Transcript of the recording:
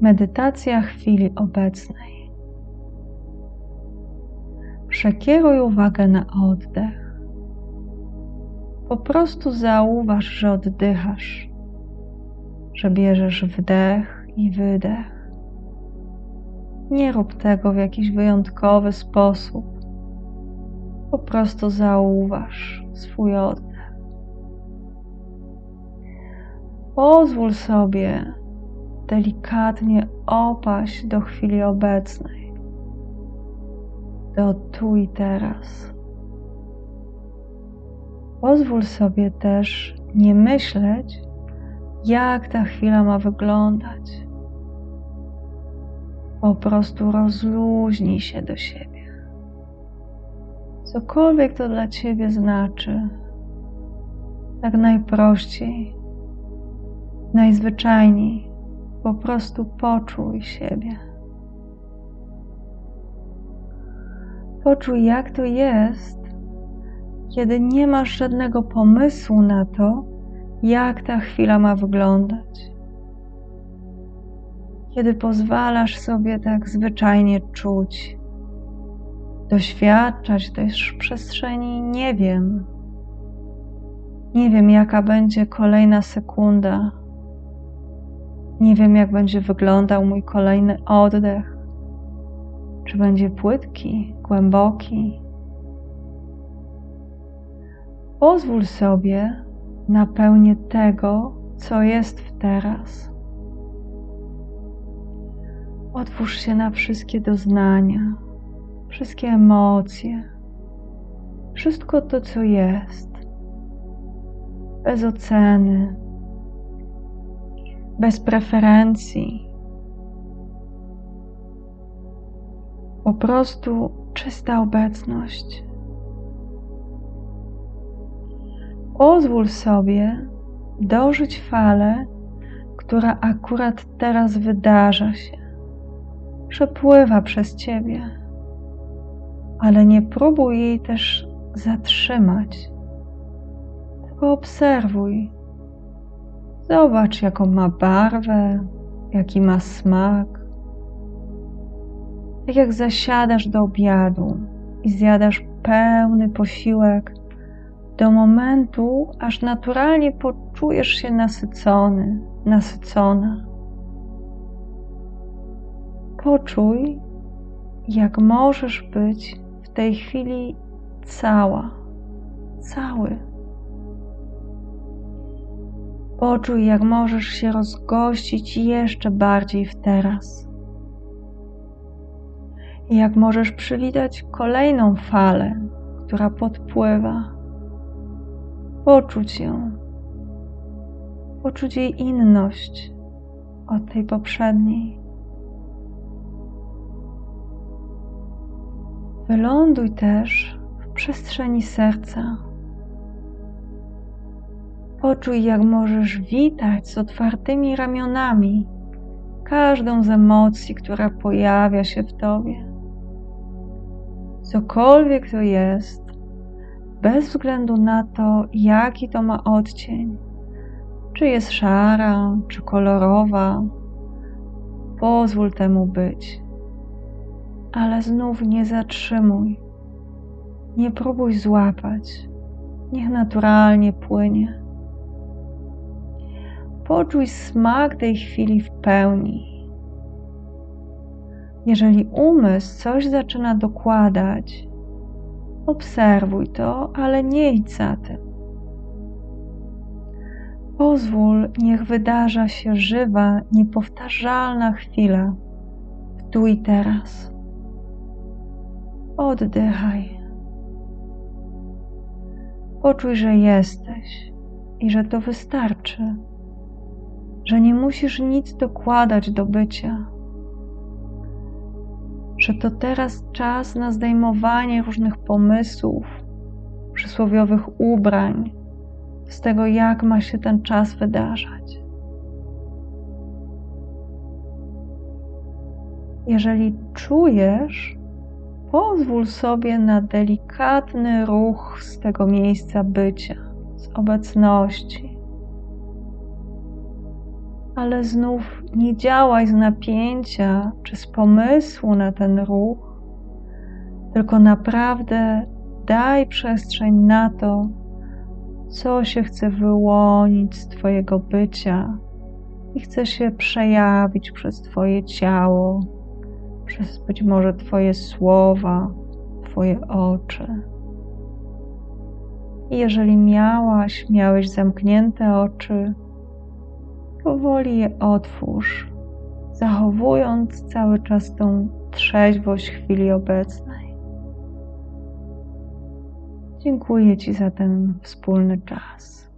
Medytacja chwili obecnej. Przekieruj uwagę na oddech. Po prostu zauważ, że oddychasz, że bierzesz wdech i wydech. Nie rób tego w jakiś wyjątkowy sposób. Po prostu zauważ swój oddech. Pozwól sobie delikatnie opaść do chwili obecnej, do tu i teraz. Pozwól sobie też nie myśleć, jak ta chwila ma wyglądać. Po prostu rozluźnij się do siebie. Cokolwiek to dla ciebie znaczy, tak najprościej, najzwyczajniej po prostu poczuj siebie. Poczuj, jak to jest, kiedy nie masz żadnego pomysłu na to, jak ta chwila ma wyglądać. Kiedy pozwalasz sobie tak zwyczajnie czuć, doświadczać też przestrzeni, nie wiem. Nie wiem, jaka będzie kolejna sekunda, nie wiem, jak będzie wyglądał mój kolejny oddech. Czy będzie płytki, głęboki. Pozwól sobie na pełnię tego, co jest w teraz. Otwórz się na wszystkie doznania, wszystkie emocje, wszystko to, co jest, bez oceny, bez preferencji. Po prostu czysta obecność. Pozwól sobie dożyć falę, która akurat teraz wydarza się, przepływa przez ciebie, ale nie próbuj jej też zatrzymać, tylko obserwuj Zobacz, jaką ma barwę, jaki ma smak. Tak jak zasiadasz do obiadu i zjadasz pełny posiłek, do momentu, aż naturalnie poczujesz się nasycony, nasycona. Poczuj, jak możesz być w tej chwili cała, cały. Poczuj, jak możesz się rozgościć jeszcze bardziej w teraz. I jak możesz przywitać kolejną falę, która podpływa. Poczuć ją. Poczuć jej inność od tej poprzedniej. Wyląduj też w przestrzeni serca Poczuj, jak możesz witać z otwartymi ramionami każdą z emocji, która pojawia się w tobie. Cokolwiek to jest, bez względu na to, jaki to ma odcień, czy jest szara, czy kolorowa, pozwól temu być. Ale znów nie zatrzymuj, nie próbuj złapać, niech naturalnie płynie. Poczuj smak tej chwili w pełni. Jeżeli umysł coś zaczyna dokładać, obserwuj to, ale nie idź za tym. Pozwól, niech wydarza się żywa, niepowtarzalna chwila tu i teraz. Oddychaj. Poczuj, że jesteś i że to wystarczy że nie musisz nic dokładać do bycia, że to teraz czas na zdejmowanie różnych pomysłów, przysłowiowych ubrań z tego, jak ma się ten czas wydarzać. Jeżeli czujesz, pozwól sobie na delikatny ruch z tego miejsca bycia, z obecności ale znów nie działaj z napięcia czy z pomysłu na ten ruch, tylko naprawdę daj przestrzeń na to, co się chce wyłonić z Twojego bycia i chce się przejawić przez Twoje ciało, przez być może Twoje słowa, Twoje oczy. I jeżeli miałaś, miałeś zamknięte oczy, powoli je otwórz, zachowując cały czas tą trzeźwość chwili obecnej. Dziękuję Ci za ten wspólny czas.